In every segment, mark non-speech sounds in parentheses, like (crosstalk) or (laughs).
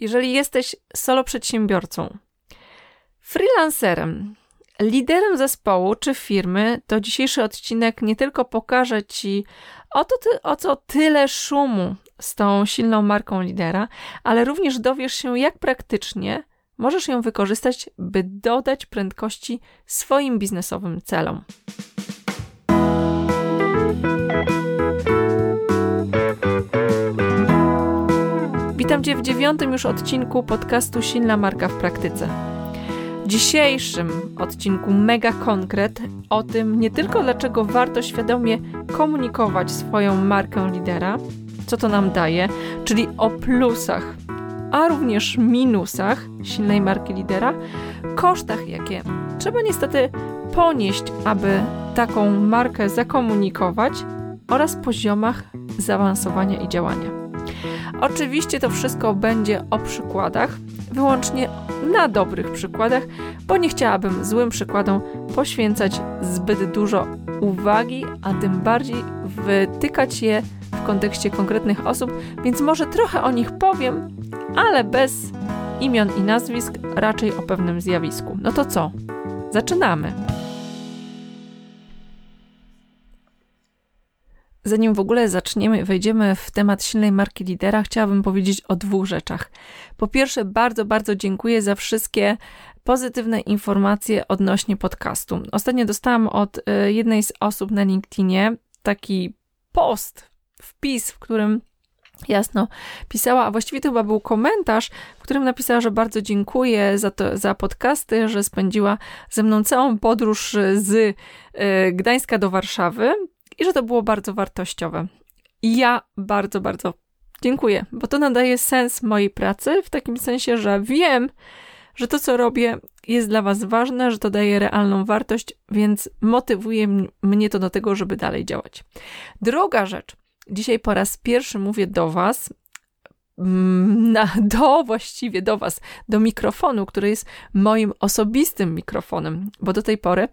jeżeli jesteś solo przedsiębiorcą, freelancerem, liderem zespołu czy firmy, to dzisiejszy odcinek nie tylko pokaże Ci, o, to o co tyle szumu z tą silną marką lidera, ale również dowiesz się, jak praktycznie możesz ją wykorzystać, by dodać prędkości swoim biznesowym celom. Witam Cię w dziewiątym już odcinku podcastu Silna Marka w Praktyce. W dzisiejszym odcinku mega konkret o tym nie tylko dlaczego warto świadomie komunikować swoją markę lidera, co to nam daje, czyli o plusach, a również minusach silnej marki lidera, kosztach, jakie trzeba niestety ponieść, aby taką markę zakomunikować oraz poziomach zaawansowania i działania. Oczywiście to wszystko będzie o przykładach, wyłącznie na dobrych przykładach, bo nie chciałabym złym przykładom poświęcać zbyt dużo uwagi, a tym bardziej wytykać je w kontekście konkretnych osób, więc może trochę o nich powiem, ale bez imion i nazwisk, raczej o pewnym zjawisku. No to co? Zaczynamy! Zanim w ogóle zaczniemy, wejdziemy w temat silnej marki lidera, chciałabym powiedzieć o dwóch rzeczach. Po pierwsze, bardzo, bardzo dziękuję za wszystkie pozytywne informacje odnośnie podcastu. Ostatnio dostałam od y, jednej z osób na LinkedInie taki post, wpis, w którym jasno pisała, a właściwie to chyba był komentarz, w którym napisała, że bardzo dziękuję za, to, za podcasty, że spędziła ze mną całą podróż z y, Gdańska do Warszawy i że to było bardzo wartościowe. Ja bardzo, bardzo dziękuję, bo to nadaje sens mojej pracy w takim sensie, że wiem, że to, co robię, jest dla Was ważne, że to daje realną wartość, więc motywuje mnie to do tego, żeby dalej działać. Druga rzecz. Dzisiaj po raz pierwszy mówię do Was, mm, na, (laughs) do właściwie do Was, do mikrofonu, który jest moim osobistym mikrofonem, bo do tej pory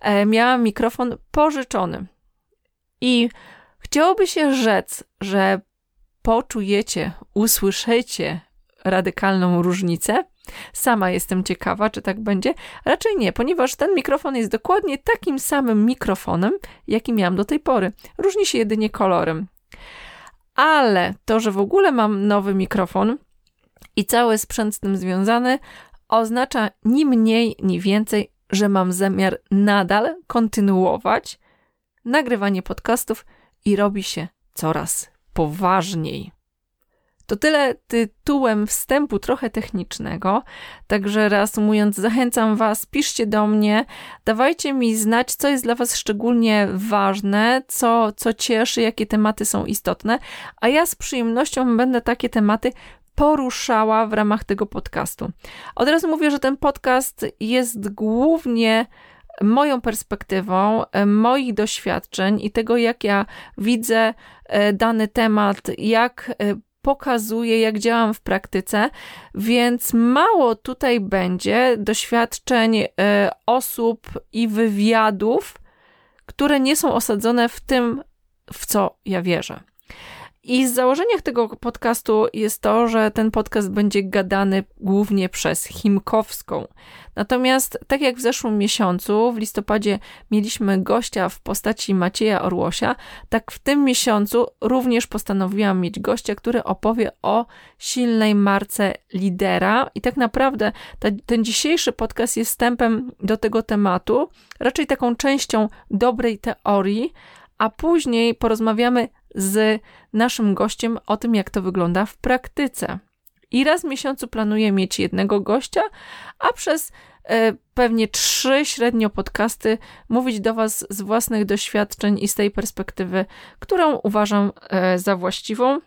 e, miałam mikrofon pożyczony. I chciałoby się rzec, że poczujecie, usłyszycie radykalną różnicę. Sama jestem ciekawa, czy tak będzie. Raczej nie, ponieważ ten mikrofon jest dokładnie takim samym mikrofonem, jaki miałam do tej pory. Różni się jedynie kolorem. Ale to, że w ogóle mam nowy mikrofon i cały sprzęt z tym związany, oznacza ni mniej, ni więcej, że mam zamiar nadal kontynuować nagrywanie podcastów i robi się coraz poważniej. To tyle tytułem wstępu trochę technicznego, także reasumując, zachęcam Was, piszcie do mnie, dawajcie mi znać, co jest dla Was szczególnie ważne, co, co cieszy, jakie tematy są istotne, a ja z przyjemnością będę takie tematy poruszała w ramach tego podcastu. Od razu mówię, że ten podcast jest głównie moją perspektywą, e, moich doświadczeń i tego, jak ja widzę e, dany temat, jak e, pokazuję, jak działam w praktyce, więc mało tutaj będzie doświadczeń osób i wywiadów, które nie są osadzone w tym, w co ja wierzę. I z założeniach tego podcastu jest to, że ten podcast będzie gadany głównie przez Chimkowską. Natomiast, tak jak w zeszłym miesiącu, w listopadzie mieliśmy gościa w postaci Macieja Orłosia, tak w tym miesiącu również postanowiłam mieć gościa, który opowie o silnej marce lidera. I tak naprawdę ta, ten dzisiejszy podcast jest wstępem do tego tematu, raczej taką częścią dobrej teorii, a później porozmawiamy z naszym gościem o tym, jak to wygląda w praktyce. I raz w miesiącu planuję mieć jednego gościa, a przez e, pewnie trzy średnio podcasty mówić do Was z własnych doświadczeń i z tej perspektywy, którą uważam e, za właściwą.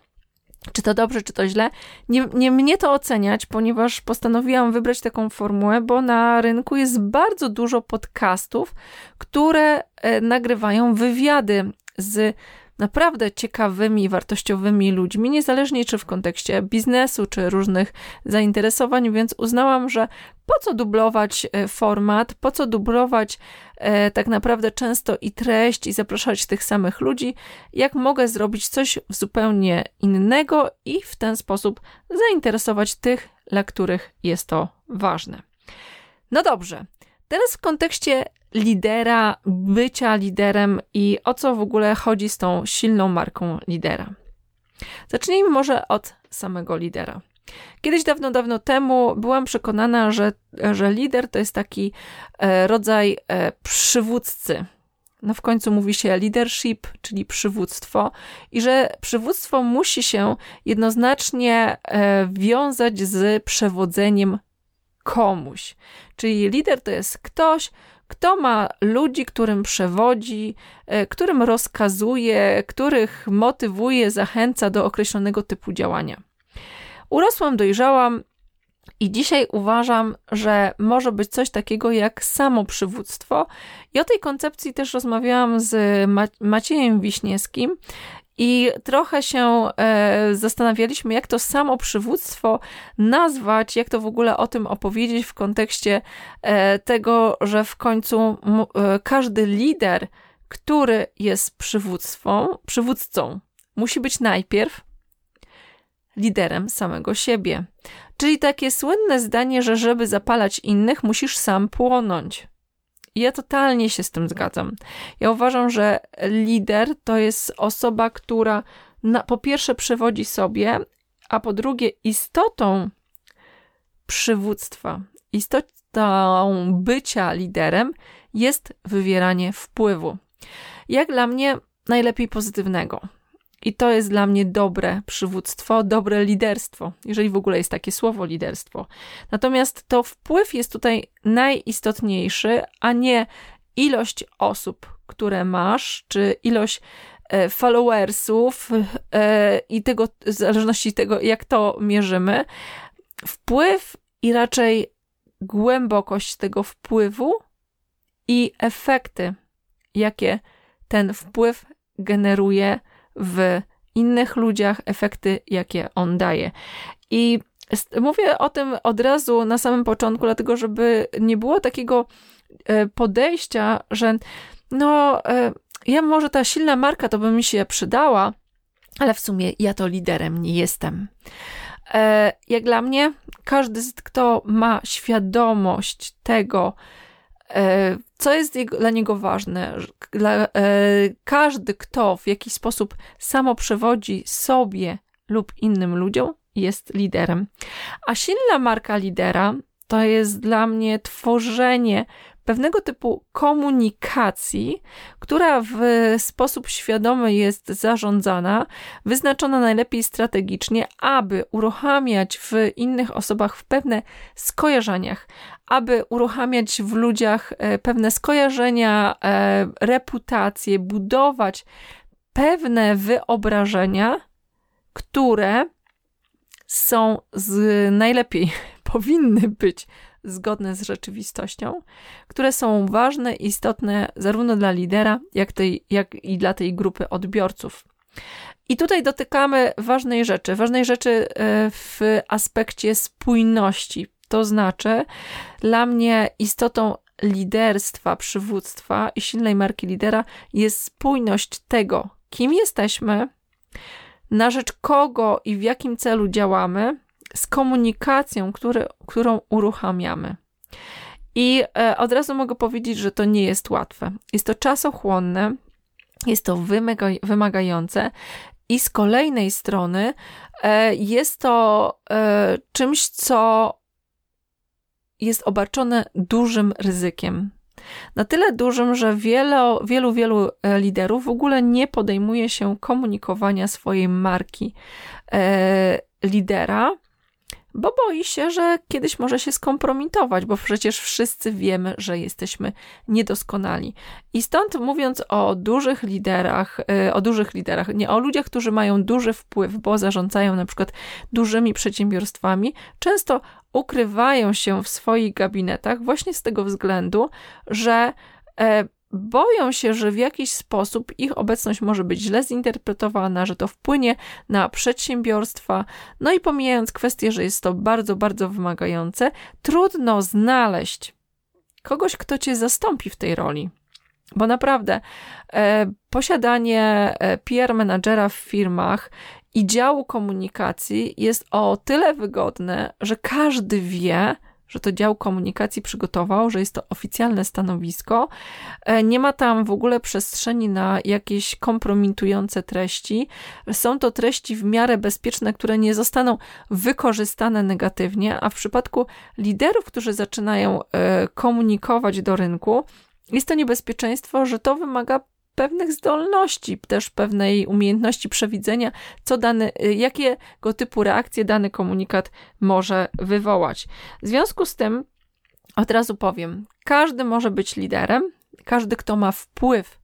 Czy to dobrze, czy to źle? Nie, nie mnie to oceniać, ponieważ postanowiłam wybrać taką formułę, bo na rynku jest bardzo dużo podcastów, które e, nagrywają wywiady z naprawdę ciekawymi, wartościowymi ludźmi, niezależnie czy w kontekście biznesu, czy różnych zainteresowań, więc uznałam, że po co dublować e, format, po co dublować e, tak naprawdę często i treść i zapraszać tych samych ludzi, jak mogę zrobić coś zupełnie innego i w ten sposób zainteresować tych, dla których jest to ważne. No dobrze, teraz w kontekście lidera, bycia liderem i o co w ogóle chodzi z tą silną marką lidera. Zacznijmy może od samego lidera. Kiedyś dawno, dawno temu byłam przekonana, że, że lider to jest taki e, rodzaj e, przywódcy. No w końcu mówi się leadership, czyli przywództwo, i że przywództwo musi się jednoznacznie e, wiązać z przewodzeniem komuś. Czyli lider to jest ktoś, kto ma ludzi, którym przewodzi, e, którym rozkazuje, których motywuje, zachęca do określonego typu działania. Urosłam, dojrzałam i dzisiaj uważam, że może być coś takiego jak samo przywództwo. I o tej koncepcji też rozmawiałam z Maciejem Wiśniewskim i trochę się e, zastanawialiśmy, jak to samo przywództwo nazwać, jak to w ogóle o tym opowiedzieć w kontekście e, tego, że w końcu e, każdy lider, który jest przywództwą, przywódcą, musi być najpierw liderem samego siebie. Czyli takie słynne zdanie, że żeby zapalać innych, musisz sam płonąć. Ja totalnie się z tym zgadzam. Ja uważam, że lider to jest osoba, która na, po pierwsze przewodzi sobie, a po drugie istotą przywództwa, istotą bycia liderem jest wywieranie wpływu. Jak dla mnie najlepiej pozytywnego. I to jest dla mnie dobre przywództwo, dobre liderstwo, jeżeli w ogóle jest takie słowo liderstwo. Natomiast to wpływ jest tutaj najistotniejszy, a nie ilość osób, które masz, czy ilość e, followersów e, i tego, w zależności tego, jak to mierzymy. Wpływ i raczej głębokość tego wpływu i efekty, jakie ten wpływ generuje w innych ludziach, efekty, jakie on daje. I mówię o tym od razu na samym początku, dlatego żeby nie było takiego e, podejścia, że no, e, ja może ta silna marka to by mi się przydała, ale w sumie ja to liderem nie jestem. E, jak dla mnie, każdy, kto ma świadomość tego, co jest dla niego ważne? Dla, e, każdy, kto w jakiś sposób samo przewodzi sobie lub innym ludziom, jest liderem. A silna marka lidera to jest dla mnie tworzenie pewnego typu komunikacji, która w sposób świadomy jest zarządzana, wyznaczona najlepiej strategicznie, aby uruchamiać w innych osobach w pewne skojarzeniach, aby uruchamiać w ludziach e, pewne skojarzenia, e, reputacje, budować pewne wyobrażenia, które są z najlepiej (laughs) powinny być zgodne z rzeczywistością, które są ważne istotne zarówno dla lidera, jak, tej, jak i dla tej grupy odbiorców. I tutaj dotykamy ważnej rzeczy, ważnej rzeczy e, w aspekcie spójności. To znaczy, dla mnie istotą liderstwa, przywództwa i silnej marki lidera jest spójność tego, kim jesteśmy, na rzecz kogo i w jakim celu działamy, z komunikacją, który, którą uruchamiamy. I e, od razu mogę powiedzieć, że to nie jest łatwe. Jest to czasochłonne, jest to wymagające i z kolejnej strony e, jest to e, czymś, co jest obarczone dużym ryzykiem. Na tyle dużym, że wielu, wielu, wielu liderów w ogóle nie podejmuje się komunikowania swojej marki lidera, bo boi się, że kiedyś może się skompromitować, bo przecież wszyscy wiemy, że jesteśmy niedoskonali. I stąd mówiąc o dużych liderach, y, o dużych liderach, nie o ludziach, którzy mają duży wpływ, bo zarządzają na przykład dużymi przedsiębiorstwami, często ukrywają się w swoich gabinetach właśnie z tego względu, że e, boją się, że w jakiś sposób ich obecność może być źle zinterpretowana, że to wpłynie na przedsiębiorstwa. No i pomijając kwestię, że jest to bardzo, bardzo wymagające, trudno znaleźć kogoś, kto cię zastąpi w tej roli. Bo naprawdę e, posiadanie e, PR menadżera w firmach i działu komunikacji jest o tyle wygodne, że każdy wie, że to dział komunikacji przygotował, że jest to oficjalne stanowisko. E, nie ma tam w ogóle przestrzeni na jakieś kompromitujące treści. Są to treści w miarę bezpieczne, które nie zostaną wykorzystane negatywnie, a w przypadku liderów, którzy zaczynają e, komunikować do rynku, jest to niebezpieczeństwo, że to wymaga pewnych zdolności, też pewnej umiejętności przewidzenia, co dany, y, jakiego typu reakcje dany komunikat może wywołać. W związku z tym, od razu powiem, każdy może być liderem, każdy, kto ma wpływ,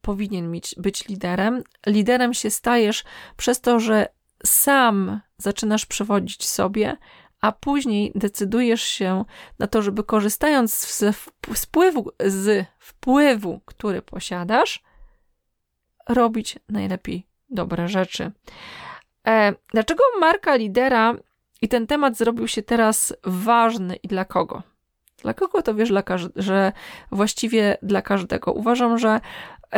powinien mieć, być liderem. Liderem się stajesz przez to, że sam zaczynasz przewodzić sobie, a później decydujesz się na to, żeby korzystając z wpływu, z wpływu, który posiadasz, robić najlepiej dobre rzeczy. E, dlaczego marka lidera i ten temat zrobił się teraz ważny i dla kogo? Dla kogo to wiesz, dla że właściwie dla każdego. Uważam, że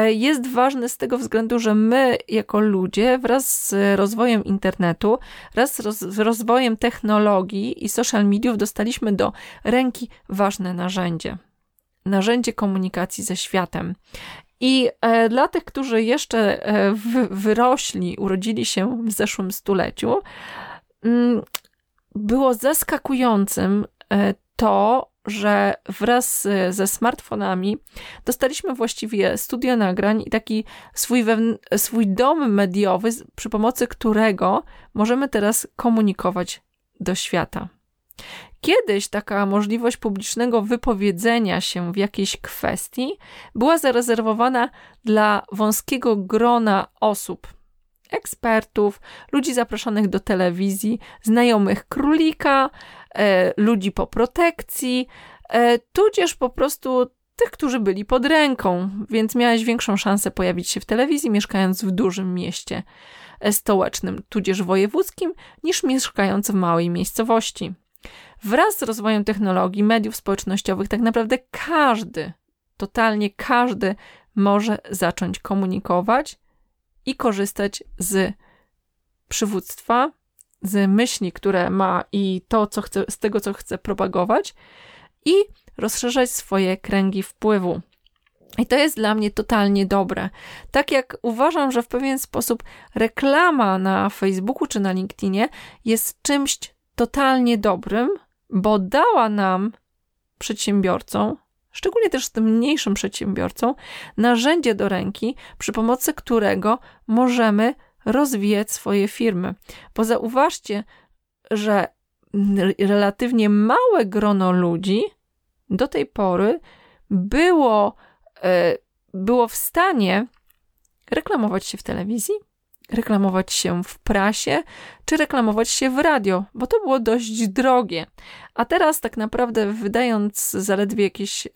jest ważny z tego względu, że my jako ludzie wraz z rozwojem internetu, wraz z rozwojem technologii i social mediów dostaliśmy do ręki ważne narzędzie. Narzędzie komunikacji ze światem. I e, dla tych, którzy jeszcze e, wyrośli, urodzili się w zeszłym stuleciu, mm, było zaskakującym to, że wraz ze smartfonami dostaliśmy właściwie studio nagrań i taki swój, swój dom mediowy, przy pomocy którego możemy teraz komunikować do świata. Kiedyś taka możliwość publicznego wypowiedzenia się w jakiejś kwestii była zarezerwowana dla wąskiego grona osób, ekspertów, ludzi zaproszonych do telewizji, znajomych królika, e, ludzi po protekcji, e, tudzież po prostu tych, którzy byli pod ręką, więc miałeś większą szansę pojawić się w telewizji, mieszkając w dużym mieście e, stołecznym, tudzież wojewódzkim, niż mieszkając w małej miejscowości. Wraz z rozwojem technologii, mediów społecznościowych, tak naprawdę każdy, totalnie każdy może zacząć komunikować i korzystać z przywództwa, z myśli, które ma i to, co chce, z tego, co chce propagować i rozszerzać swoje kręgi wpływu. I to jest dla mnie totalnie dobre. Tak jak uważam, że w pewien sposób reklama na Facebooku czy na LinkedInie jest czymś totalnie dobrym, bo dała nam, przedsiębiorcom, szczególnie też tym mniejszym przedsiębiorcom, narzędzie do ręki, przy pomocy którego możemy rozwijać swoje firmy. Bo zauważcie, że relatywnie małe grono ludzi do tej pory było, e, było w stanie reklamować się w telewizji, reklamować się w prasie, czy reklamować się w radio, bo to było dość drogie. A teraz tak naprawdę wydając zaledwie jakieś e,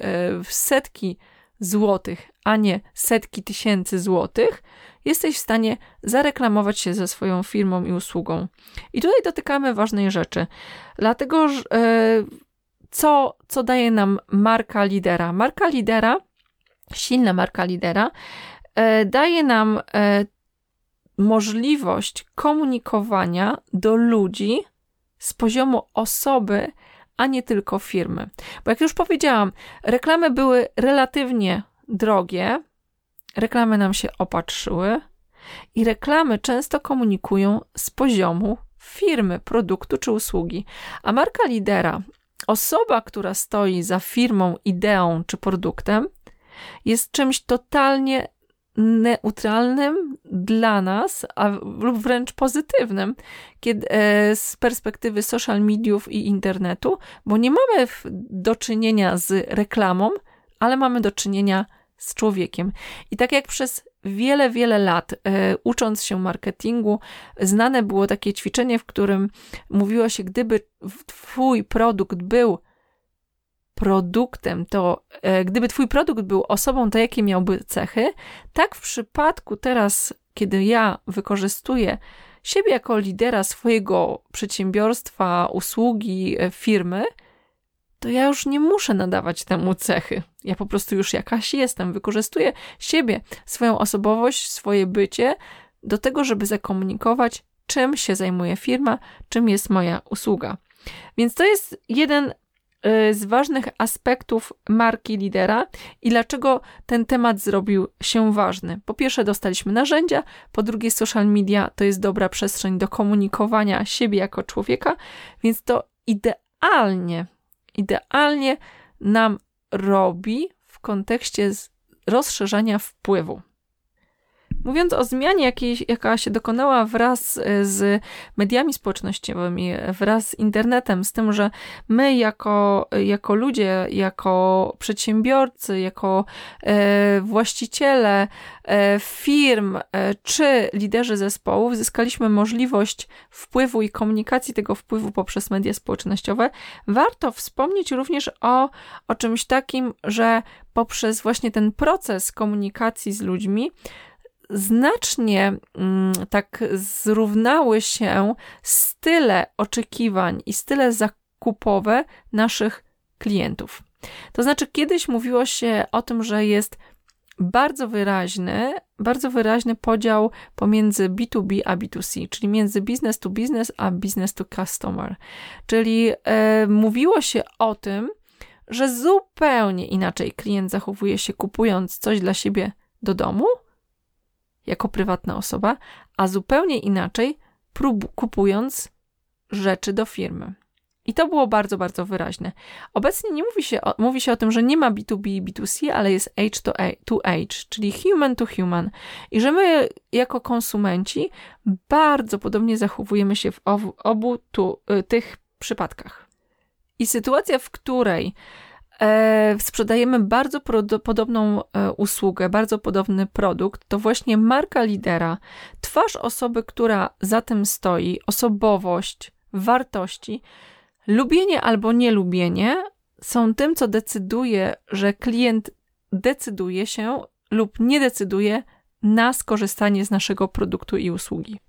setki złotych, a nie setki tysięcy złotych, jesteś w stanie zareklamować się ze swoją firmą i usługą. I tutaj dotykamy ważnej rzeczy, dlatego że e, co, co daje nam marka lidera? Marka lidera, silna marka lidera, e, daje nam możliwość komunikowania do ludzi z poziomu osoby, a nie tylko firmy. Bo jak już powiedziałam, reklamy były relatywnie drogie, reklamy nam się opatrzyły i reklamy często komunikują z poziomu firmy, produktu czy usługi. A marka lidera, osoba, która stoi za firmą, ideą czy produktem, jest czymś totalnie neutralnym dla nas, a lub wręcz pozytywnym kiedy, e, z perspektywy social mediów i internetu, bo nie mamy do czynienia z reklamą, ale mamy do czynienia z człowiekiem. I tak jak przez wiele, wiele lat, e, ucząc się marketingu, znane było takie ćwiczenie, w którym mówiło się, gdyby Twój produkt był produktem, to e, gdyby Twój produkt był osobą, to jakie miałby cechy, tak w przypadku teraz, kiedy ja wykorzystuję siebie jako lidera swojego przedsiębiorstwa, usługi, e, firmy, to ja już nie muszę nadawać temu cechy. Ja po prostu już jakaś jestem, wykorzystuję siebie, swoją osobowość, swoje bycie do tego, żeby zakomunikować, czym się zajmuje firma, czym jest moja usługa. Więc to jest jeden z ważnych aspektów marki lidera i dlaczego ten temat zrobił się ważny. Po pierwsze, dostaliśmy narzędzia, po drugie, social media to jest dobra przestrzeń do komunikowania siebie jako człowieka, więc to idealnie, idealnie nam robi w kontekście rozszerzania wpływu. Mówiąc o zmianie, jakiej, jaka się dokonała wraz e, z mediami społecznościowymi, wraz z internetem, z tym, że my jako, jako ludzie, jako przedsiębiorcy, jako e, właściciele e, firm e, czy liderzy zespołów zyskaliśmy możliwość wpływu i komunikacji tego wpływu poprzez media społecznościowe, warto wspomnieć również o, o czymś takim, że poprzez właśnie ten proces komunikacji z ludźmi, znacznie mm, tak zrównały się style oczekiwań i style zakupowe naszych klientów. To znaczy, kiedyś mówiło się o tym, że jest bardzo wyraźny, bardzo wyraźny podział pomiędzy B2B a B2C, czyli między business to business a business to customer. Czyli e, mówiło się o tym, że zupełnie inaczej klient zachowuje się kupując coś dla siebie do domu, jako prywatna osoba, a zupełnie inaczej prób, kupując rzeczy do firmy. I to było bardzo, bardzo wyraźne. Obecnie nie mówi się, o, mówi się o tym, że nie ma B2B i B2C, ale jest H to, A, to H, czyli human to human. I że my jako konsumenci bardzo podobnie zachowujemy się w obu, obu tu, y, tych przypadkach. I sytuacja, w której sprzedajemy bardzo podobną e, usługę, bardzo podobny produkt, to właśnie marka lidera, twarz osoby, która za tym stoi, osobowość, wartości, lubienie albo nielubienie są tym, co decyduje, że klient decyduje się lub nie decyduje na skorzystanie z naszego produktu i usługi.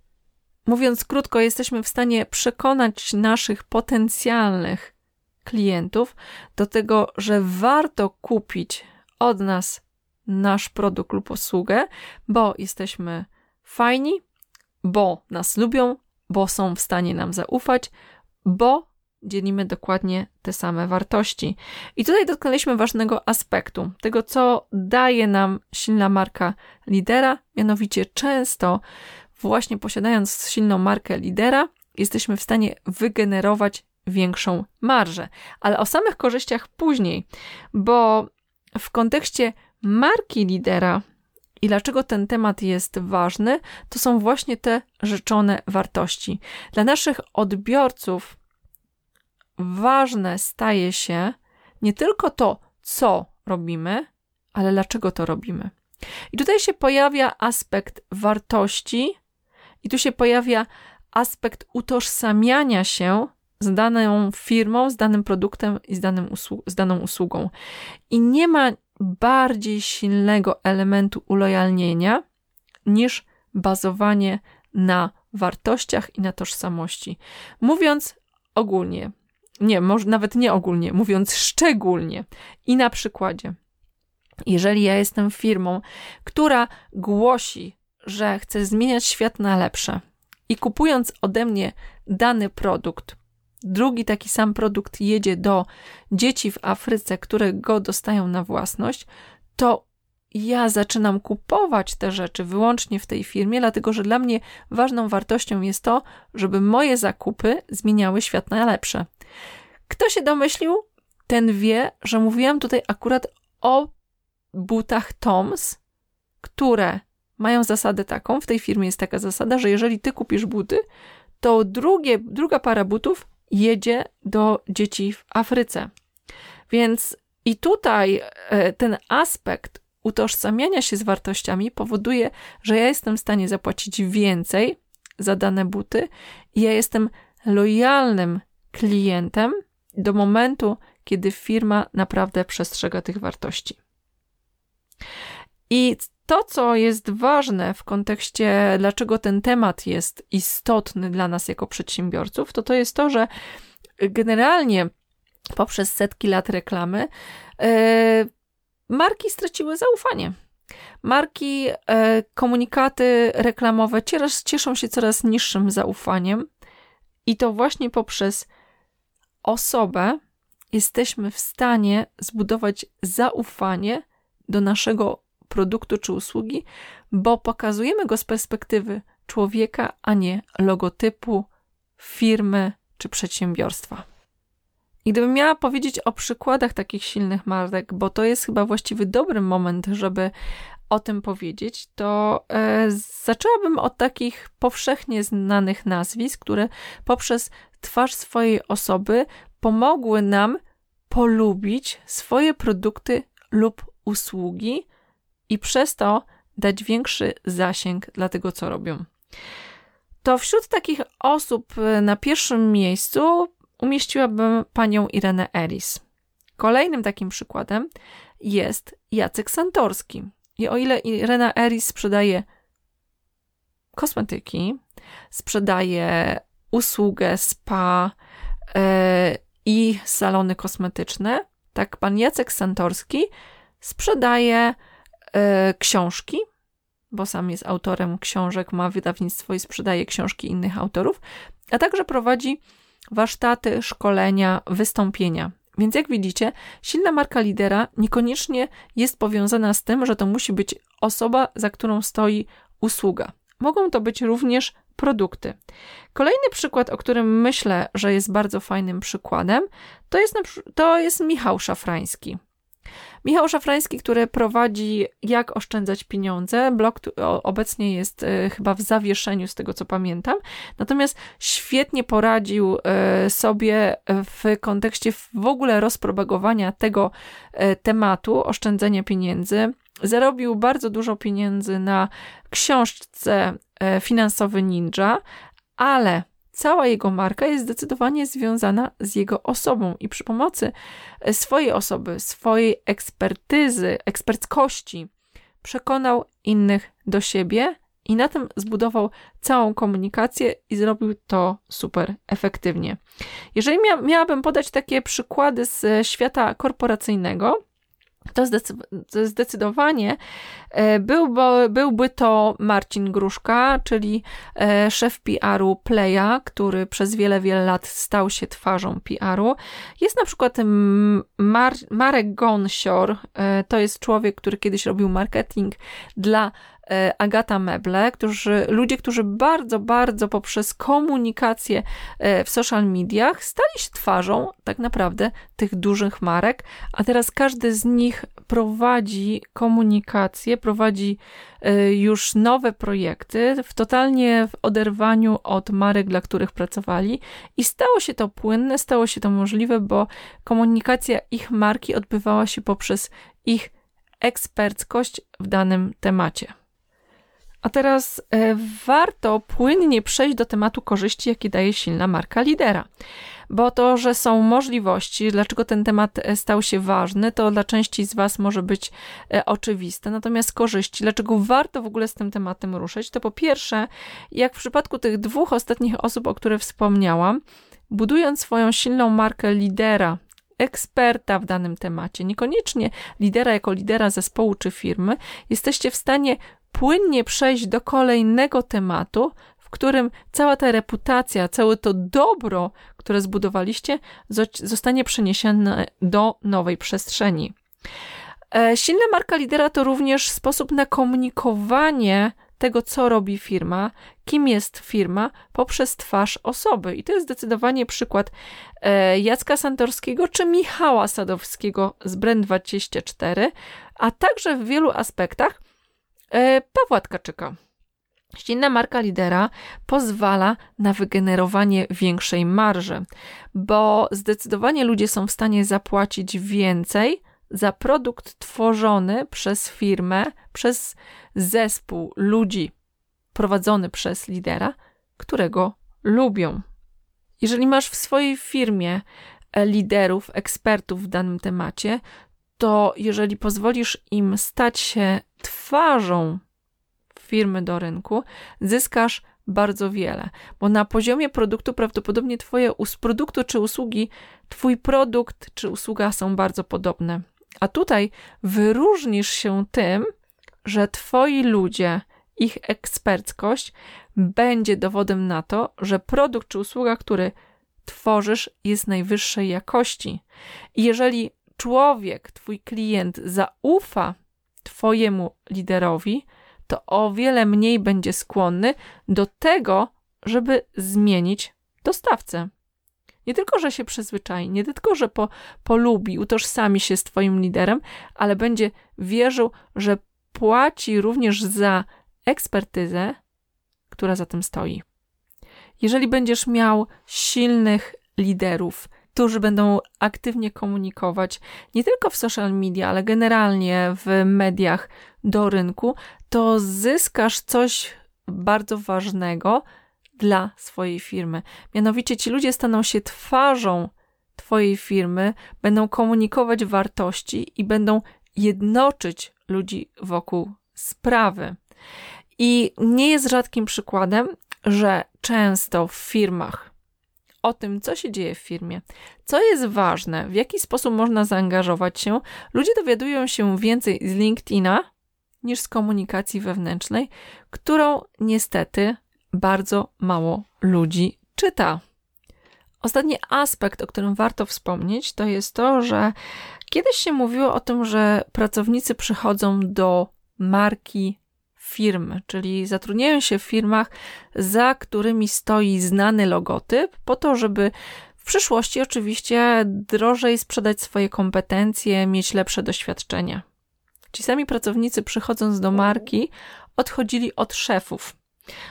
Mówiąc krótko, jesteśmy w stanie przekonać naszych potencjalnych klientów do tego, że warto kupić od nas nasz produkt lub usługę, bo jesteśmy fajni, bo nas lubią, bo są w stanie nam zaufać, bo dzielimy dokładnie te same wartości. I tutaj dotknęliśmy ważnego aspektu, tego co daje nam silna marka lidera, mianowicie często właśnie posiadając silną markę lidera, jesteśmy w stanie wygenerować większą marżę. Ale o samych korzyściach później, bo w kontekście marki lidera i dlaczego ten temat jest ważny, to są właśnie te rzeczone wartości. Dla naszych odbiorców ważne staje się nie tylko to, co robimy, ale dlaczego to robimy. I tutaj się pojawia aspekt wartości, i tu się pojawia aspekt utożsamiania się z daną firmą, z danym produktem i z, danym z daną usługą. I nie ma bardziej silnego elementu ulojalnienia niż bazowanie na wartościach i na tożsamości. Mówiąc ogólnie, nie, może nawet nie ogólnie, mówiąc szczególnie i na przykładzie. Jeżeli ja jestem firmą, która głosi, że chce zmieniać świat na lepsze i kupując ode mnie dany produkt, drugi taki sam produkt jedzie do dzieci w Afryce, które go dostają na własność, to ja zaczynam kupować te rzeczy wyłącznie w tej firmie, dlatego że dla mnie ważną wartością jest to, żeby moje zakupy zmieniały świat na lepsze. Kto się domyślił, ten wie, że mówiłam tutaj akurat o butach Toms, które mają zasadę taką, w tej firmie jest taka zasada, że jeżeli ty kupisz buty, to drugie, druga para butów jedzie do dzieci w Afryce. Więc i tutaj e, ten aspekt utożsamiania się z wartościami powoduje, że ja jestem w stanie zapłacić więcej za dane buty i ja jestem lojalnym klientem do momentu, kiedy firma naprawdę przestrzega tych wartości. I to, co jest ważne w kontekście, dlaczego ten temat jest istotny dla nas jako przedsiębiorców, to to jest to, że generalnie poprzez setki lat reklamy yy, marki straciły zaufanie. Marki, yy, komunikaty reklamowe cieszą się coraz niższym zaufaniem, i to właśnie poprzez osobę jesteśmy w stanie zbudować zaufanie do naszego produktu czy usługi, bo pokazujemy go z perspektywy człowieka, a nie logotypu firmy czy przedsiębiorstwa. I gdybym miała powiedzieć o przykładach takich silnych marek, bo to jest chyba właściwy dobry moment, żeby o tym powiedzieć, to e, zaczęłabym od takich powszechnie znanych nazwisk, które poprzez twarz swojej osoby pomogły nam polubić swoje produkty lub usługi i przez to dać większy zasięg dla tego, co robią. To wśród takich osób e, na pierwszym miejscu umieściłabym panią Irenę Eris. Kolejnym takim przykładem jest Jacek Santorski. I o ile Irena Eris sprzedaje kosmetyki, sprzedaje usługę spa yy, i salony kosmetyczne, tak pan Jacek Santorski sprzedaje książki, bo sam jest autorem książek, ma wydawnictwo i sprzedaje książki innych autorów, a także prowadzi warsztaty, szkolenia, wystąpienia. Więc jak widzicie, silna marka lidera niekoniecznie jest powiązana z tym, że to musi być osoba, za którą stoi usługa. Mogą to być również produkty. Kolejny przykład, o którym myślę, że jest bardzo fajnym przykładem, to jest, to jest Michał Szafrański. Michał Szafrański, który prowadzi Jak oszczędzać pieniądze. Blog obecnie jest e, chyba w zawieszeniu, z tego co pamiętam. Natomiast świetnie poradził e, sobie w kontekście w ogóle rozpropagowania tego e, tematu oszczędzania pieniędzy. Zarobił bardzo dużo pieniędzy na książce Finansowy Ninja, ale cała jego marka jest zdecydowanie związana z jego osobą i przy pomocy e, swojej osoby, swojej ekspertyzy, eksperckości przekonał innych do siebie i na tym zbudował całą komunikację i zrobił to super efektywnie. Jeżeli mia miałabym podać takie przykłady z świata korporacyjnego, to zdecydowanie e, byłby, byłby to Marcin Gruszka, czyli e, szef PR-u Playa, który przez wiele, wiele lat stał się twarzą PR-u. Jest na przykład Mar Marek Gonsior, e, to jest człowiek, który kiedyś robił marketing dla Agata Meble, którzy, ludzie, którzy bardzo, bardzo poprzez komunikację e, w social mediach stali się twarzą tak naprawdę tych dużych marek, a teraz każdy z nich prowadzi komunikację, prowadzi e, już nowe projekty w totalnie w oderwaniu od marek, dla których pracowali i stało się to płynne, stało się to możliwe, bo komunikacja ich marki odbywała się poprzez ich eksperckość w danym temacie. A teraz e, warto płynnie przejść do tematu korzyści, jakie daje silna marka lidera. Bo to, że są możliwości, dlaczego ten temat e, stał się ważny, to dla części z Was może być e, oczywiste. Natomiast korzyści, dlaczego warto w ogóle z tym tematem ruszyć, to po pierwsze, jak w przypadku tych dwóch ostatnich osób, o których wspomniałam, budując swoją silną markę lidera, eksperta w danym temacie, niekoniecznie lidera jako lidera zespołu czy firmy, jesteście w stanie płynnie przejść do kolejnego tematu, w którym cała ta reputacja, całe to dobro, które zbudowaliście, zostanie przeniesione do nowej przestrzeni. E, silna marka lidera to również sposób na komunikowanie tego, co robi firma, kim jest firma, poprzez twarz osoby. I to jest zdecydowanie przykład e, Jacka Santorskiego czy Michała Sadowskiego z Brand24, a także w wielu aspektach Pawła Tkaczyka. Silna marka lidera pozwala na wygenerowanie większej marży, bo zdecydowanie ludzie są w stanie zapłacić więcej za produkt tworzony przez firmę, przez zespół ludzi prowadzony przez lidera, którego lubią. Jeżeli masz w swojej firmie e, liderów, ekspertów w danym temacie, to jeżeli pozwolisz im stać się twarzą firmy do rynku, zyskasz bardzo wiele, bo na poziomie produktu prawdopodobnie twoje z produktu czy usługi, twój produkt czy usługa są bardzo podobne. A tutaj wyróżnisz się tym, że twoi ludzie, ich eksperckość będzie dowodem na to, że produkt czy usługa, który tworzysz, jest najwyższej jakości. I jeżeli człowiek, twój klient zaufa twojemu liderowi, to o wiele mniej będzie skłonny do tego, żeby zmienić dostawcę. Nie tylko, że się przyzwyczai, nie tylko, że po, polubi, utożsami się z Twoim liderem, ale będzie wierzył, że płaci również za ekspertyzę, która za tym stoi. Jeżeli będziesz miał silnych liderów, którzy będą aktywnie komunikować nie tylko w social media, ale generalnie w mediach do rynku, to zyskasz coś bardzo ważnego dla swojej firmy. Mianowicie ci ludzie staną się twarzą Twojej firmy, będą komunikować wartości i będą jednoczyć ludzi wokół sprawy. I nie jest rzadkim przykładem, że często w firmach o tym, co się dzieje w firmie, co jest ważne, w jaki sposób można zaangażować się, ludzie dowiadują się więcej z LinkedIna niż z komunikacji wewnętrznej, którą niestety bardzo mało ludzi czyta. Ostatni aspekt, o którym warto wspomnieć, to jest to, że kiedyś się mówiło o tym, że pracownicy przychodzą do marki firmy, czyli zatrudniają się w firmach, za którymi stoi znany logotyp, po to, żeby w przyszłości oczywiście drożej sprzedać swoje kompetencje, mieć lepsze doświadczenia. Ci sami pracownicy, przychodząc do marki, odchodzili od szefów,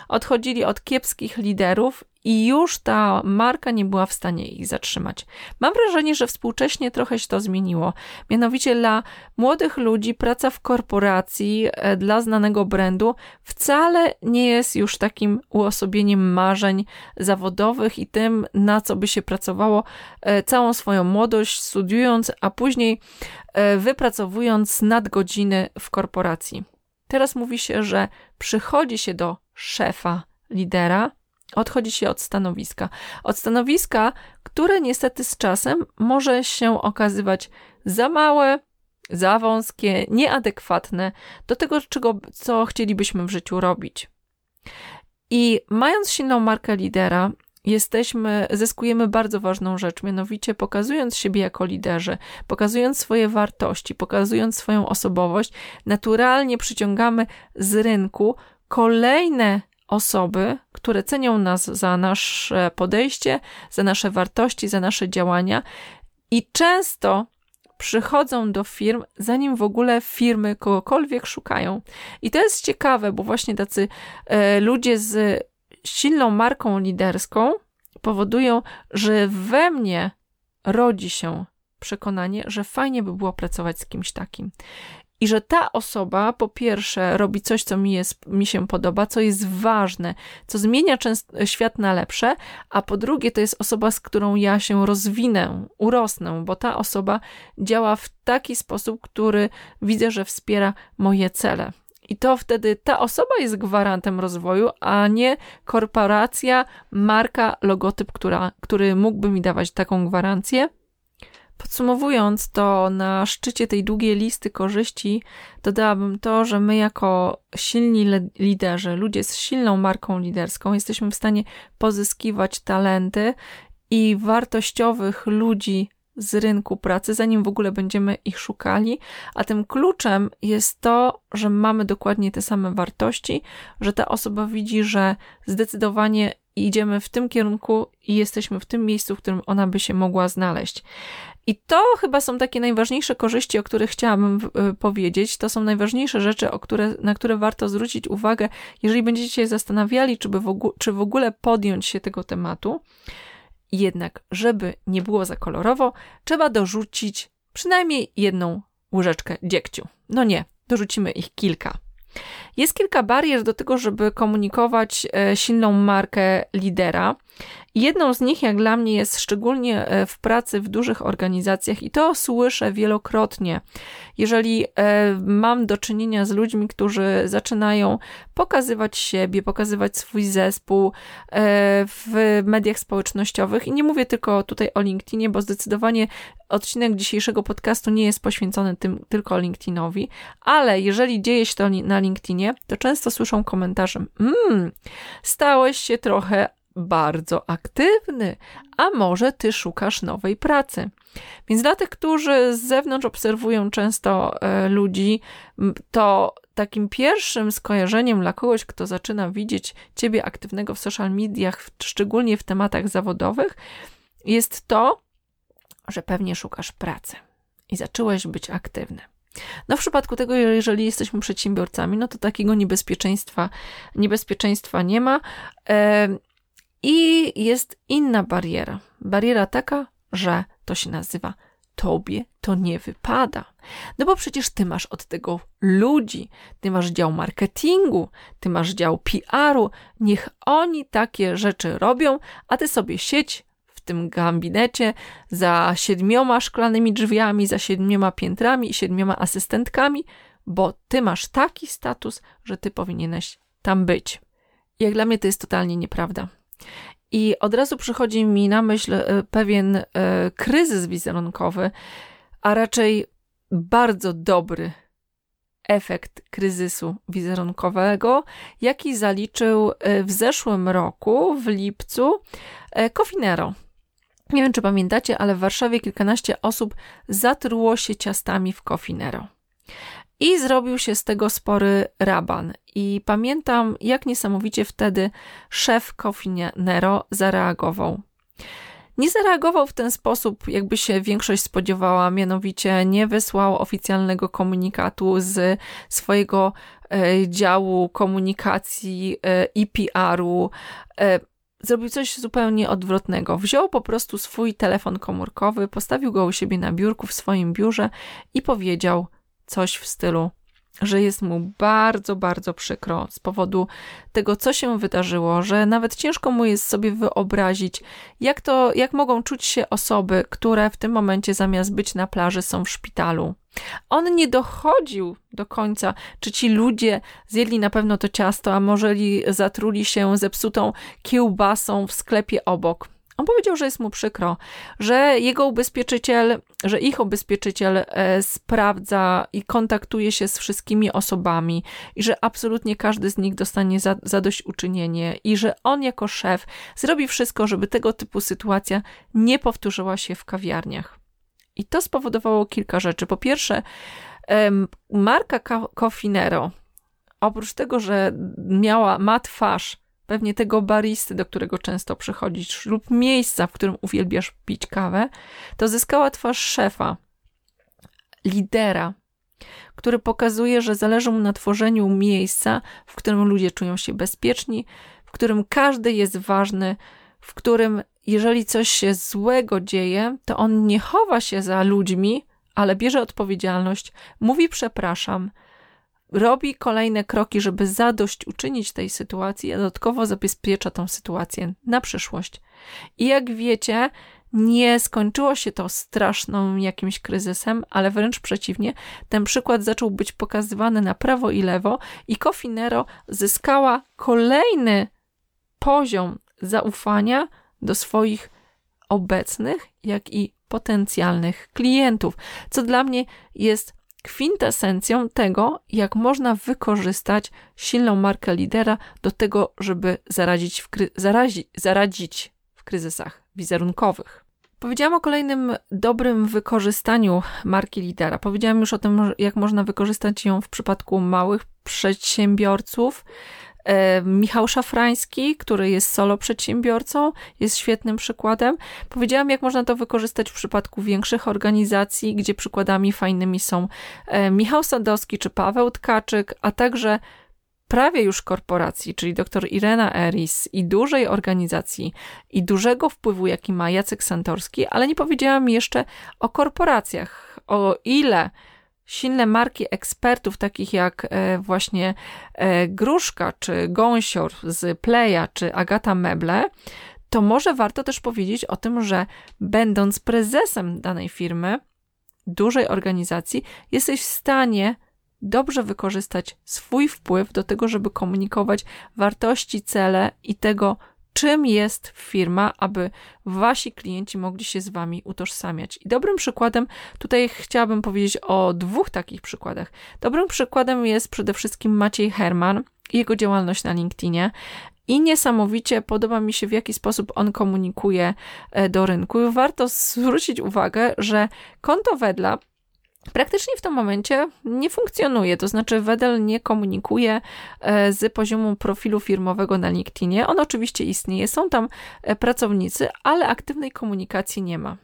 odchodzili od kiepskich liderów i już ta marka nie była w stanie ich zatrzymać. Mam wrażenie, że współcześnie trochę się to zmieniło. Mianowicie dla młodych ludzi praca w korporacji e, dla znanego brandu wcale nie jest już takim uosobieniem marzeń zawodowych i tym, na co by się pracowało e, całą swoją młodość, studiując, a później e, wypracowując nadgodziny w korporacji. Teraz mówi się, że przychodzi się do szefa, lidera, odchodzi się od stanowiska. Od stanowiska, które niestety z czasem może się okazywać za małe, za wąskie, nieadekwatne do tego, czego, co chcielibyśmy w życiu robić. I mając silną markę lidera, jesteśmy, zyskujemy bardzo ważną rzecz, mianowicie pokazując siebie jako liderzy, pokazując swoje wartości, pokazując swoją osobowość, naturalnie przyciągamy z rynku kolejne osoby, które cenią nas za nasze podejście, za nasze wartości, za nasze działania i często przychodzą do firm, zanim w ogóle firmy kogokolwiek szukają. I to jest ciekawe, bo właśnie tacy e, ludzie z silną marką liderską powodują, że we mnie rodzi się przekonanie, że fajnie by było pracować z kimś takim. I że ta osoba, po pierwsze, robi coś, co mi, jest, mi się podoba, co jest ważne, co zmienia często, świat na lepsze, a po drugie, to jest osoba, z którą ja się rozwinę, urosnę, bo ta osoba działa w taki sposób, który widzę, że wspiera moje cele. I to wtedy ta osoba jest gwarantem rozwoju, a nie korporacja, marka, logotyp, która, który mógłby mi dawać taką gwarancję. Podsumowując, to na szczycie tej długiej listy korzyści dodałabym to, że my jako silni liderzy, ludzie z silną marką liderską, jesteśmy w stanie pozyskiwać talenty i wartościowych ludzi z rynku pracy, zanim w ogóle będziemy ich szukali, a tym kluczem jest to, że mamy dokładnie te same wartości, że ta osoba widzi, że zdecydowanie idziemy w tym kierunku i jesteśmy w tym miejscu, w którym ona by się mogła znaleźć. I to chyba są takie najważniejsze korzyści, o których chciałabym y, powiedzieć. To są najważniejsze rzeczy, które, na które warto zwrócić uwagę, jeżeli będziecie się zastanawiali, czy, by w ogóle, czy w ogóle podjąć się tego tematu. Jednak, żeby nie było za kolorowo, trzeba dorzucić przynajmniej jedną łyżeczkę dziegciu. No nie, dorzucimy ich kilka. Jest kilka barier do tego, żeby komunikować e, silną markę lidera Jedną z nich, jak dla mnie, jest szczególnie e, w pracy w dużych organizacjach, i to słyszę wielokrotnie. Jeżeli e, mam do czynienia z ludźmi, którzy zaczynają pokazywać siebie, pokazywać swój zespół e, w mediach społecznościowych, i nie mówię tylko tutaj o LinkedInie, bo zdecydowanie odcinek dzisiejszego podcastu nie jest poświęcony tym tylko LinkedInowi, ale jeżeli dzieje się to na LinkedInie, to często słyszą komentarze: Mmm, stałeś się trochę bardzo aktywny, a może ty szukasz nowej pracy. Więc dla tych, którzy z zewnątrz obserwują często e, ludzi, to takim pierwszym skojarzeniem dla kogoś, kto zaczyna widzieć ciebie aktywnego w social mediach, szczególnie w tematach zawodowych, jest to, że pewnie szukasz pracy i zacząłeś być aktywny. No w przypadku tego, jeżeli jesteśmy przedsiębiorcami, no to takiego niebezpieczeństwa, niebezpieczeństwa nie ma. I jest inna bariera. Bariera taka, że to się nazywa tobie to nie wypada. No bo przecież ty masz od tego ludzi, ty masz dział marketingu, ty masz dział PR-u, niech oni takie rzeczy robią, a ty sobie siedź w tym gabinecie za siedmioma szklanymi drzwiami, za siedmioma piętrami i siedmioma asystentkami, bo ty masz taki status, że ty powinieneś tam być. Jak dla mnie to jest totalnie nieprawda. I od razu przychodzi mi na myśl e, pewien e, kryzys wizerunkowy, a raczej bardzo dobry efekt kryzysu wizerunkowego, jaki zaliczył e, w zeszłym roku, w lipcu, Cofinero. Nie wiem, czy pamiętacie, ale w Warszawie kilkanaście osób zatruło się ciastami w Cofinero. I zrobił się z tego spory raban. I pamiętam, jak niesamowicie wtedy szef Nero zareagował. Nie zareagował w ten sposób, jakby się większość spodziewała, mianowicie nie wysłał oficjalnego komunikatu z swojego e, działu komunikacji e, i PR-u. E, zrobił coś zupełnie odwrotnego. Wziął po prostu swój telefon komórkowy, postawił go u siebie na biurku w swoim biurze i powiedział coś w stylu że jest mu bardzo, bardzo przykro z powodu tego, co się wydarzyło, że nawet ciężko mu jest sobie wyobrazić, jak to, jak mogą czuć się osoby, które w tym momencie zamiast być na plaży są w szpitalu. On nie dochodził do końca, czy ci ludzie zjedli na pewno to ciasto, a może zatruli się zepsutą kiełbasą w sklepie obok. On powiedział, że jest mu przykro, że jego ubezpieczyciel, że ich ubezpieczyciel e, sprawdza i kontaktuje się z wszystkimi osobami i że absolutnie każdy z nich dostanie za, zadośćuczynienie i że on jako szef zrobi wszystko, żeby tego typu sytuacja nie powtórzyła się w kawiarniach. I to spowodowało kilka rzeczy. Po pierwsze, marka Cofinero, oprócz tego, że miała, ma twarz pewnie tego baristy, do którego często przychodzisz, lub miejsca, w którym uwielbiasz pić kawę, to zyskała twarz szefa, lidera, który pokazuje, że zależy mu na tworzeniu miejsca, w którym ludzie czują się bezpieczni, w którym każdy jest ważny, w którym jeżeli coś się złego dzieje, to on nie chowa się za ludźmi, ale bierze odpowiedzialność, mówi przepraszam, robi kolejne kroki, żeby zadość uczynić tej sytuacji, a dodatkowo zabezpiecza tą sytuację na przyszłość. I jak wiecie, nie skończyło się to straszną jakimś kryzysem, ale wręcz przeciwnie, ten przykład zaczął być pokazywany na prawo i lewo i Cofinero zyskała kolejny poziom zaufania do swoich obecnych, jak i potencjalnych klientów, co dla mnie jest kwintesencją tego, jak można wykorzystać silną markę lidera do tego, żeby zaradzić w, zarazi, zaradzić w kryzysach wizerunkowych. Powiedziałam o kolejnym dobrym wykorzystaniu marki lidera. Powiedziałam już o tym, jak można wykorzystać ją w przypadku małych przedsiębiorców, Michał Szafrański, który jest solo przedsiębiorcą, jest świetnym przykładem. Powiedziałam, jak można to wykorzystać w przypadku większych organizacji, gdzie przykładami fajnymi są e, Michał Sadowski czy Paweł Tkaczyk, a także prawie już korporacji, czyli dr Irena Eris i dużej organizacji i dużego wpływu, jaki ma Jacek Santorski, ale nie powiedziałam jeszcze o korporacjach, o ile silne marki ekspertów, takich jak e, właśnie e, Gruszka, czy Gąsior z Playa, czy Agata Meble, to może warto też powiedzieć o tym, że będąc prezesem danej firmy, dużej organizacji, jesteś w stanie dobrze wykorzystać swój wpływ do tego, żeby komunikować wartości, cele i tego, czym jest firma, aby wasi klienci mogli się z wami utożsamiać. I dobrym przykładem, tutaj chciałabym powiedzieć o dwóch takich przykładach. Dobrym przykładem jest przede wszystkim Maciej Herman i jego działalność na LinkedInie. I niesamowicie podoba mi się, w jaki sposób on komunikuje e, do rynku. Warto zwrócić uwagę, że konto Wedla praktycznie w tym momencie nie funkcjonuje. To znaczy, Wedel nie komunikuje e, z poziomu profilu firmowego na LinkedInie. On oczywiście istnieje, są tam e, pracownicy, ale aktywnej komunikacji nie ma.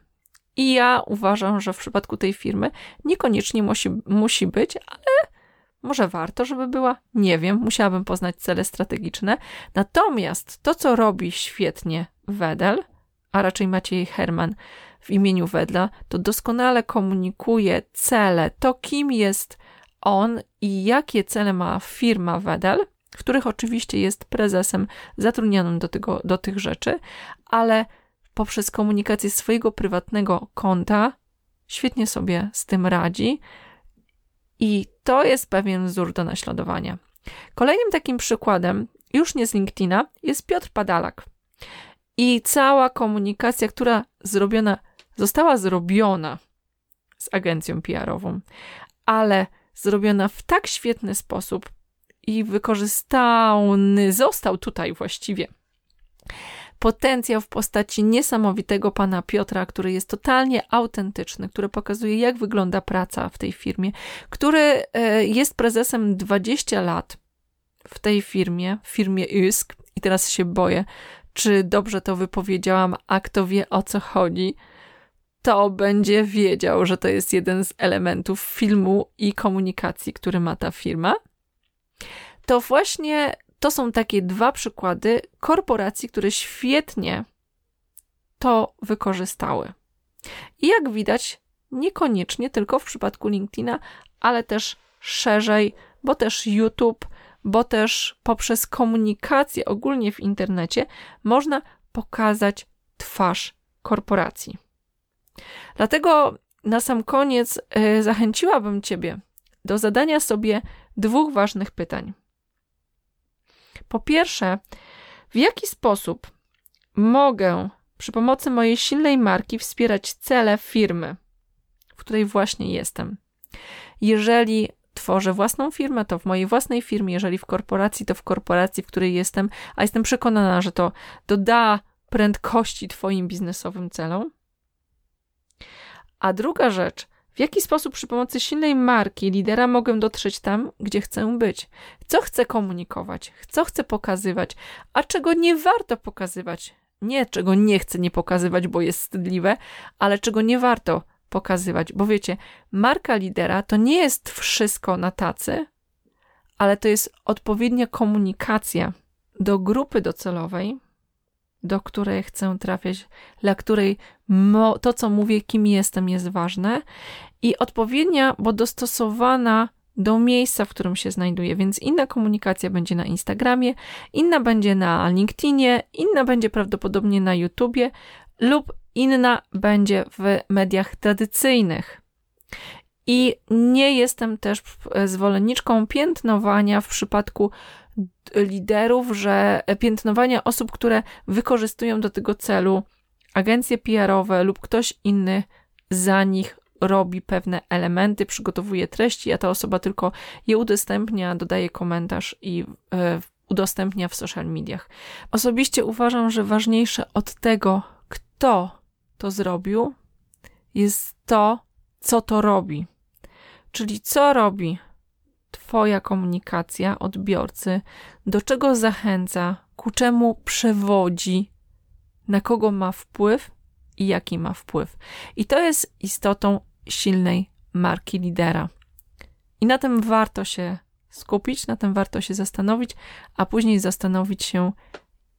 I ja uważam, że w przypadku tej firmy niekoniecznie musi, musi być, ale może warto, żeby była? Nie wiem, musiałabym poznać cele strategiczne. Natomiast to, co robi świetnie Wedel, a raczej Maciej Herman w imieniu Wedla, to doskonale komunikuje cele, to kim jest on i jakie cele ma firma Wedel, w których oczywiście jest prezesem zatrudnionym do, tego, do tych rzeczy, ale poprzez komunikację swojego prywatnego konta świetnie sobie z tym radzi i to jest pewien wzór do naśladowania. Kolejnym takim przykładem, już nie z LinkedIna, jest Piotr Padalak. I cała komunikacja, która zrobiona, została zrobiona z agencją PR-ową, ale zrobiona w tak świetny sposób i wykorzystany został tutaj właściwie potencjał w postaci niesamowitego pana Piotra, który jest totalnie autentyczny, który pokazuje, jak wygląda praca w tej firmie, który e, jest prezesem 20 lat w tej firmie, w firmie USK. I teraz się boję, czy dobrze to wypowiedziałam, a kto wie o co chodzi, to będzie wiedział, że to jest jeden z elementów filmu i komunikacji, który ma ta firma. To właśnie to są takie dwa przykłady korporacji, które świetnie to wykorzystały. I jak widać, niekoniecznie tylko w przypadku LinkedIna, ale też szerzej, bo też YouTube, bo też poprzez komunikację ogólnie w internecie można pokazać twarz korporacji. Dlatego na sam koniec y, zachęciłabym Ciebie do zadania sobie dwóch ważnych pytań. Po pierwsze, w jaki sposób mogę przy pomocy mojej silnej marki wspierać cele firmy, w której właśnie jestem? Jeżeli tworzę własną firmę, to w mojej własnej firmie, jeżeli w korporacji, to w korporacji, w której jestem, a jestem przekonana, że to doda prędkości Twoim biznesowym celom. A druga rzecz, w jaki sposób przy pomocy silnej marki lidera mogę dotrzeć tam, gdzie chcę być? Co chcę komunikować? Co chcę pokazywać? A czego nie warto pokazywać? Nie, czego nie chcę nie pokazywać, bo jest wstydliwe, ale czego nie warto pokazywać. Bo wiecie, marka lidera to nie jest wszystko na tacy, ale to jest odpowiednia komunikacja do grupy docelowej, do której chcę trafiać, dla której to, co mówię, kim jestem, jest ważne i odpowiednia, bo dostosowana do miejsca, w którym się znajduje. Więc inna komunikacja będzie na Instagramie, inna będzie na LinkedInie, inna będzie prawdopodobnie na YouTubie lub inna będzie w mediach tradycyjnych. I nie jestem też zwolenniczką piętnowania w przypadku liderów, że piętnowania osób, które wykorzystują do tego celu agencje PR-owe lub ktoś inny za nich robi pewne elementy, przygotowuje treści, a ta osoba tylko je udostępnia, dodaje komentarz i e, udostępnia w social mediach. Osobiście uważam, że ważniejsze od tego, kto to zrobił, jest to, co to robi. Czyli co robi Twoja komunikacja odbiorcy, do czego zachęca, ku czemu przewodzi, na kogo ma wpływ i jaki ma wpływ. I to jest istotą silnej marki lidera. I na tym warto się skupić, na tym warto się zastanowić, a później zastanowić się,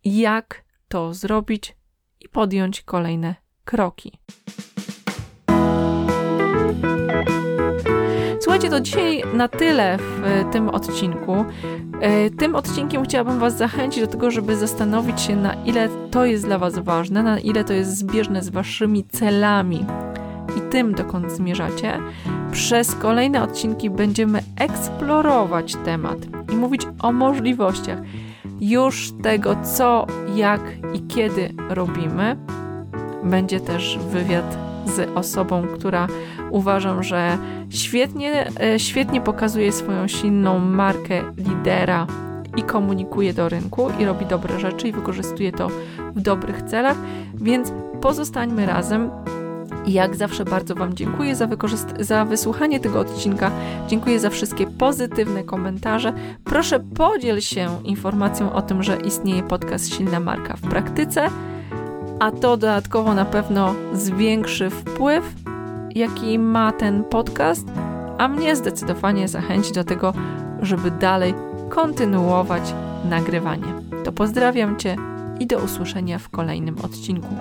jak to zrobić i podjąć kolejne kroki. Słuchajcie, to dzisiaj na tyle w tym odcinku. E, tym odcinkiem chciałabym Was zachęcić do tego, żeby zastanowić się, na ile to jest dla Was ważne, na ile to jest zbieżne z Waszymi celami i tym, dokąd zmierzacie. Przez kolejne odcinki będziemy eksplorować temat i mówić o możliwościach już tego, co, jak i kiedy robimy. Będzie też wywiad z osobą, która uważam, że świetnie, e, świetnie pokazuje swoją silną markę lidera i komunikuje do rynku i robi dobre rzeczy i wykorzystuje to w dobrych celach, więc pozostańmy razem. Jak zawsze bardzo Wam dziękuję za, za wysłuchanie tego odcinka. Dziękuję za wszystkie pozytywne komentarze. Proszę podziel się informacją o tym, że istnieje podcast Silna Marka w praktyce, a to dodatkowo na pewno zwiększy wpływ, jaki ma ten podcast, a mnie zdecydowanie zachęci do tego, żeby dalej kontynuować nagrywanie. To pozdrawiam Cię i do usłyszenia w kolejnym odcinku.